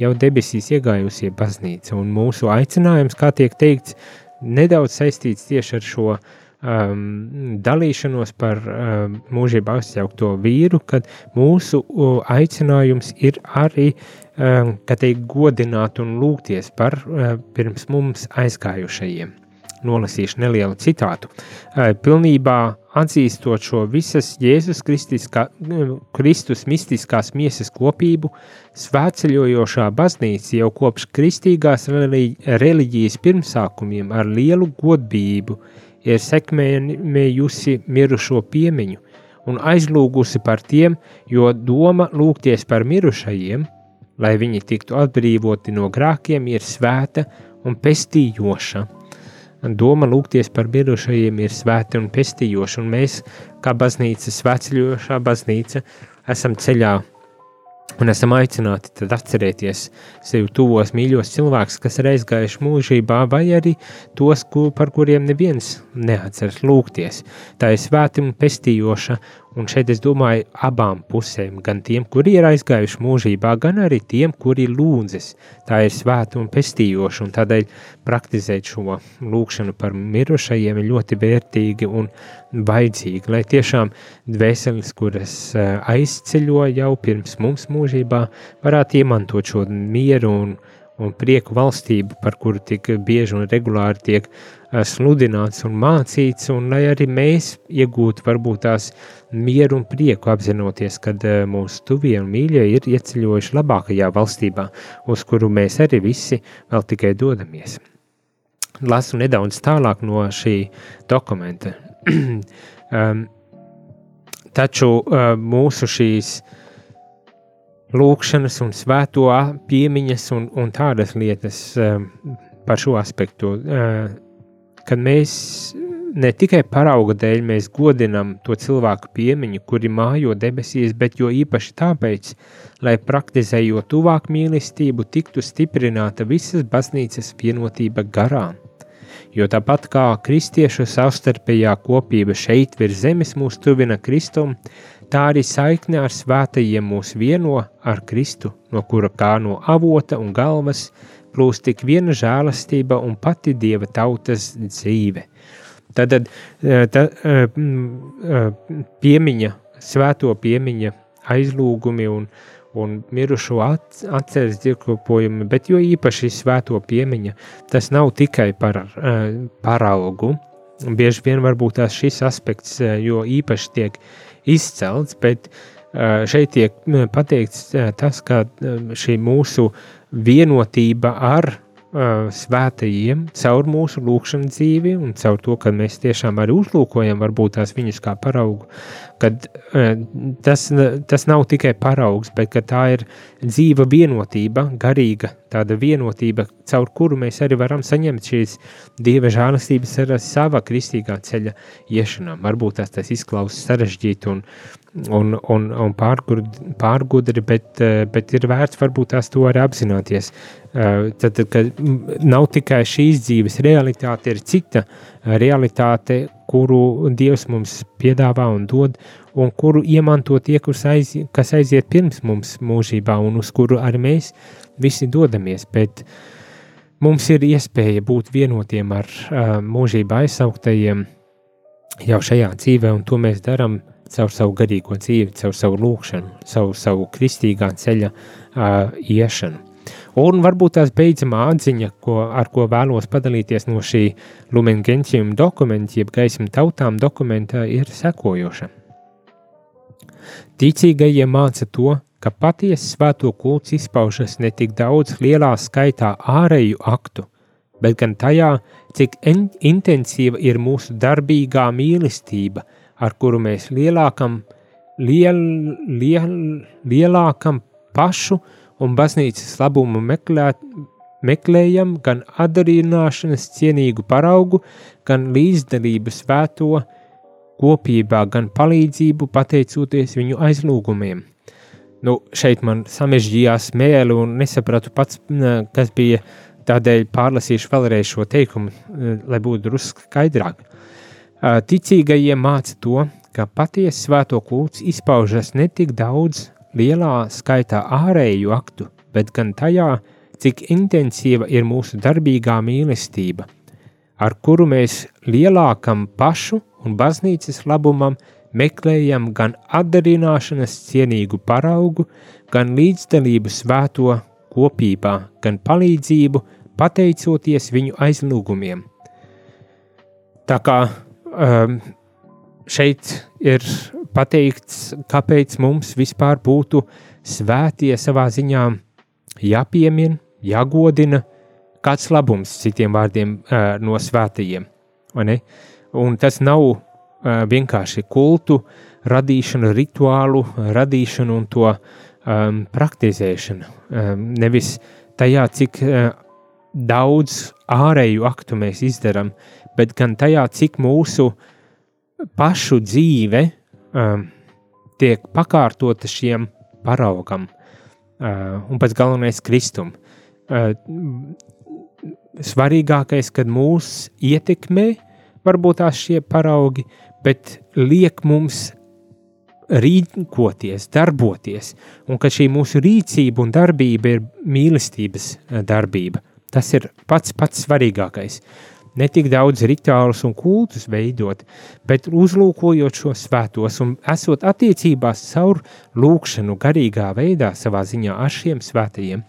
jau debesīs iegājusie baznīca, un mūsu aicinājums, kā tiek teikts, nedaudz saistīts tieši ar šo um, dalīšanos par um, mūžībā aizsaukto vīru, kad mūsu uh, aicinājums ir arī, um, ka teikt, godināt un lūgties par uh, pirms mums aizgājušajiem nolasīšu nelielu citātu. Pilnībā atzīstot šo visas Jēzus Kristus mistiskās miesas kopību, svētceļojošā baznīca jau kopš kristīgās reliģijas pirmsākumiem ar lielu godbību ir sekmējusi mirušo piemiņu un aizlūgusi par tiem, jo doma lūgties par mirušajiem, lai viņi tiktu atbrīvoti no grākiem, ir svēta un pestījoša doma lūgties par bijušajiem ir svēta un pestījoša, un mēs, kā baznīca, svētceļojošā baznīca, esam ceļā un esam aicināti tad atcerēties sevi tuvos mīļos cilvēkus, kas ir aizgājuši mūžībā, vai arī tos, ku, par kuriem neviens neatceras lūgties. Tā ir svēta un pestījoša, Un šeit es domāju abām pusēm, gan tiem, kuri ir aizgājuši mūžībā, gan arī tiem, kuri lūdzas. Tā ir svēta un pestījoša, un tādēļ praktizēt šo lūkšanu par mirušajiem ir ļoti vērtīgi un vajadzīgi, lai tiešām dvēseles, kuras eh, aizceļo jau pirms mums mūžībā, varētu iemantot šo mieru un, un prieku valstību, par kuru tik bieži un regulāri tiek Eh, sludināts un mācīts, un lai arī mēs iegūtu varbūt tās mieru un prieku apzinoties, kad eh, mūsu tuvie un mīļie ir ieceļojuši labākajā valstībā, uz kuru mēs arī visi vēl tikai dodamies. Lasu nedaudz tālāk no šī dokumenta. um, taču uh, mūsu šīs lūkšanas un svēto piemiņas un, un tādas lietas um, par šo aspektu uh, kad mēs ne tikai parauga dēļ mēs godinam to cilvēku piemiņu, kuri mājo debesīs, bet jo īpaši tāpēc, lai praktizējot tuvāk mīlestību, tiktu stiprināta visas baznīcas vienotība garām. Jo tāpat kā kristiešu savstarpējā kopība šeit virs zemes mūs tuvina Kristum, tā arī saikne ar svētajiem mūs vieno ar Kristu, no kura kā no avota un galvas – plūst tik viena žēlastība un pati dieva tautas dzīve. Tad, tad tā, piemiņa, svēto piemiņa aizlūgumi un, un mirušo atceres dievkopojumi, bet jo īpaši svēto piemiņa, tas nav tikai par paraugu. Bieži vien varbūt tās šis aspekts jo īpaši tiek izcelts, bet šeit tiek pateikts tas, ka šī mūsu vienotība ar svētajiem caur mūsu lūkšanu dzīvi un caur to, ka mēs tiešām arī uzlūkojam varbūt tās viņus kā paraugu, kad uh, tas, tas nav tikai paraugs, bet tā ir dzīva vienotība, garīga tāda vienotība, caur kuru mēs arī varam saņemt šīs dieva žēlastības ar sava kristīgā ceļa iešanām. Varbūt tas, tas izklausās sarežģīti un, un, un, un pārgudri, bet, eh, bet ir vērts varbūt tās to arī apzināties. Eh, tad, kad nav tikai šīs dzīves realitāte, ir cita realitāte, kuru Dievs mums piedāvā un dod, un kuru iemanto tie, aiziet, kas aiziet pirms mums mūžībā, un uz kuru arī mēs visi dodamies. Bet mums ir iespēja būt vienotiem ar uh, mūžībā aizsauktajiem jau šajā dzīvē, un to mēs darām caur savu garīgo dzīvi, caur savu lūkšanu, savu, savu kristīgā ceļa uh, iešanu. Un varbūt tās beidzamā atziņa, ko, ar ko vēlos padalīties no šī Lumen Gentium dokumenta, jeb gaisma tautām dokumenta, ir sekojoša. Ticīgajiem māca to, ka patiesa svēto kults izpaužas ne tik daudz lielā skaitā ārēju aktu, bet gan tajā, cik intensīva ir mūsu darbīgā mīlestība – ar kuru mēs lielākam, liel, liel, lielākam pašu un baznīcas labumu meklēt, meklējam gan atdarināšanas cienīgu paraugu, gan līdzdalību svēto kopībā, gan palīdzību pateicoties viņu aizlūgumiem. Nu, šeit man samežģījās mēli un nesapratu pats, kas bija tādēļ pārlasīšu vēlreiz šo teikumu, lai būtu drusku skaidrāk. Ticīgajiem māca to, ka patiesa svēto kults izpaužas ne tik daudz lielā skaitā ārēju aktu, bet gan tajā, cik intensīva ir mūsu darbīgā mīlestība, ar kuru mēs lielākam pašu un baznīcas labumam meklējam gan atdarināšanas cienīgu paraugu, gan līdzdalību svēto kopībā, gan palīdzību, pateicoties viņu aizlūgumiem. Tā kā um, šeit ir pateikts, kāpēc mums vispār būtu svētie savā ziņā jāpiemin, jāgodina kāds labums, citiem vārdiem, uh, no svētajiem. Un tas nav uh, vienkārši kultu radīšana, rituālu radīšana un to um, praktizēšana. Um, nevis tajā, cik uh, daudz ārēju aktu mēs izdarām, bet gan tajā, cik mūsu pašu dzīve um, tiek pakārtota šiem paraugam uh, un pats galvenais kristum. Uh, svarīgākais, kad mūs ietekmē varbūt tās šie paraugi, bet liek mums rīkoties, darboties, un ka šī mūsu rīcība un darbība ir mīlestības darbība. Tas ir pats pats svarīgākais. Ne tik daudz rituālus un kultus veidot, bet uzlūkojot šo svētos un esot attiecībās caur lūkšanu garīgā veidā savā ziņā ar šiem svētajiem,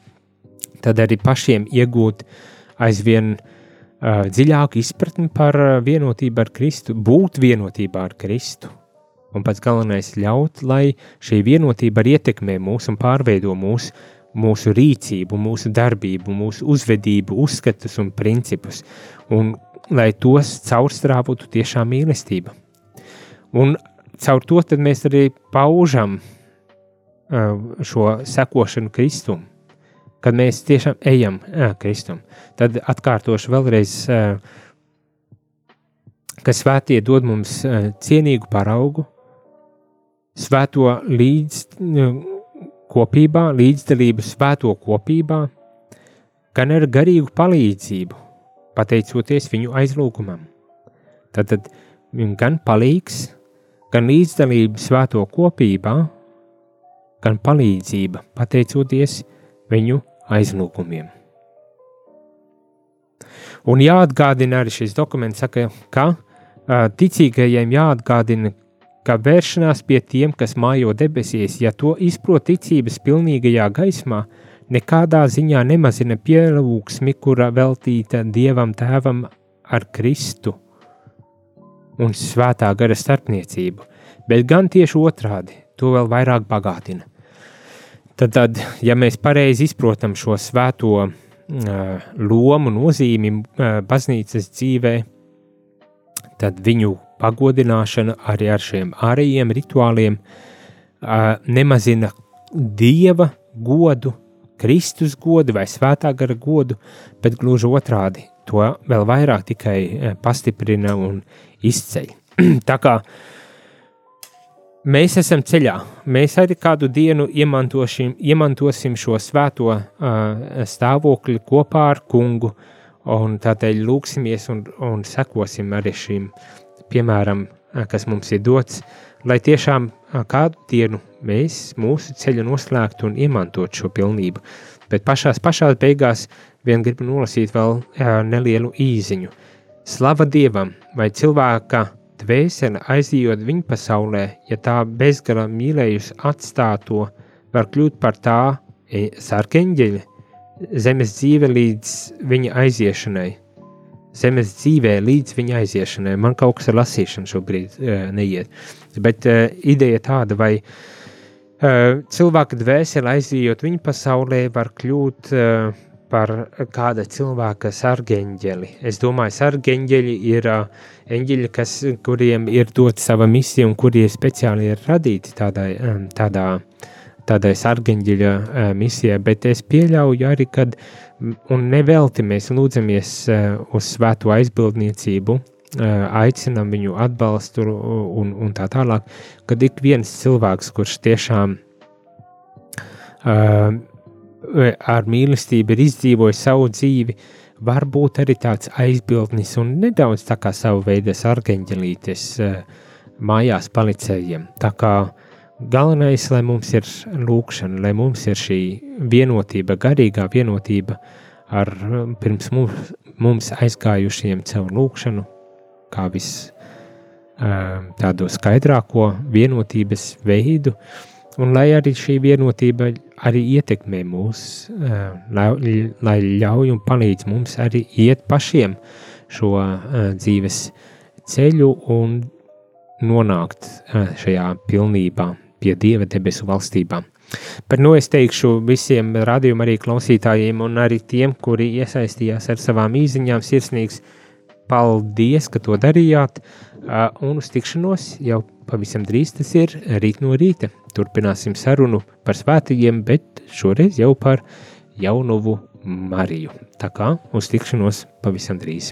tad arī pašiem iegūt aizvien uh, dziļāku izpratni par vienotību ar Kristu, būt vienotībā ar Kristu. Un pats galvenais ļaut, lai šī vienotība ietekmē mūs un pārveido mūsu mūsu rīcību, mūsu darbību, mūsu uzvedību, uzskatus un principus, un lai tos caurstrāvotu tiešām mīlestība. Un caur to mēs arī paužam šo sekošanu Kristum, kad mēs tiešām ejam Kristum. Tad atkārtošu vēlreiz, ka svētie dod mums cienīgu paraugu, svēto līdz. Kopībā, līdzdalību svēto kopībā, gan ar garīgu palīdzību, pateicoties viņu aizlūgumam. Tad, tad gan palīgs, gan līdzdalība svēto kopībā, gan palīdzība, pateicoties viņu aizlūgumiem. Un jāatgādina arī šis dokuments, saka, ka ticīgajiem jāatgādina, ka vēršanās pie tiem, kas mājo debesīs, ja to izprot ticības pilnīgajā gaismā, nekādā ziņā nemazina pielūgsmi, kura veltīta Dievam Tēvam ar Kristu un svētā gara starpniecību, bet gan tieši otrādi, to vēl vairāk bagātina. Tad, tad ja mēs pareizi izprotam šo svēto uh, lomu, nozīmi uh, baznīcas dzīvē, tad viņu pagodināšana arī ar šiem ārējiem rituāliem nemazina dieva godu, Kristus godu vai svētā gara godu, bet gluži otrādi to vēl vairāk tikai pastiprina un izceļ. Tā kā mēs esam ceļā, mēs arī kādu dienu iemantosim, iemantosim šo svēto uh, stāvokli kopā ar kungu, un tādēļ lūksimies un, un sekosim arī šīm piemēram, kas mums ir dots, lai tiešām kādu dienu mēs mūsu ceļu noslēgtu un iemantotu šo pilnību. Bet pašās, pašās beigās vien gribu nolasīt vēl nelielu īziņu. Slava Dievam, vai cilvēka dvēsele aizjot viņa pasaulē, ja tā bezgala mīlējusi atstāto, var kļūt par tā e, sarkeņģeļa, zemes dzīve līdz viņa aiziešanai – zemes dzīvē līdz viņa aiziešanai. Man kaut kas ar lasīšanu šobrīd uh, neiet. Bet uh, ideja tāda, vai uh, cilvēka dvēsele aizjūt viņa pasaulē, var kļūt uh, par kāda cilvēka sargeņģeli. Es domāju, sargeņģeļi ir uh, eņģeļi, kas, kuriem ir dota sava misija un kuri speciāli ir radīti tādā, um, tādā, tādai sargeņģeļa misijai, bet es pieļauju arī, un nevelti mēs lūdzamies uz svēto aizbildniecību, aicinām viņu atbalstu un, un tā tālāk, kad ik viens cilvēks, kurš tiešām uh, ar mīlestību ir izdzīvojis savu dzīvi, var būt arī tāds aizbildnis un nedaudz tā kā savu veidu sargeņģelītes uh, mājās palicējiem. Tā kā galvenais, lai mums ir lūkšana, lai mums ir šī vienotība, garīgā vienotība ar pirms mums, mums aizgājušiem caur lūkšanu, kā vis tādu skaidrāko vienotības veidu, un lai arī šī vienotība arī ietekmē mūs, lai, lai ļauj un palīdz mums arī iet pašiem šo dzīves ceļu un nonākt šajā pilnībā pie Dieva debesu valstībā. Bet nu es teikšu visiem radījuma arī klausītājiem un arī tiem, kuri iesaistījās ar savām īziņām sirsnīgs paldies, ka to darījāt, un uz tikšanos jau pavisam drīz tas ir rīt no rīta. Turpināsim sarunu par svētījiem, bet šoreiz jau par jaunuvu Mariju. Tā kā uz tikšanos pavisam drīz.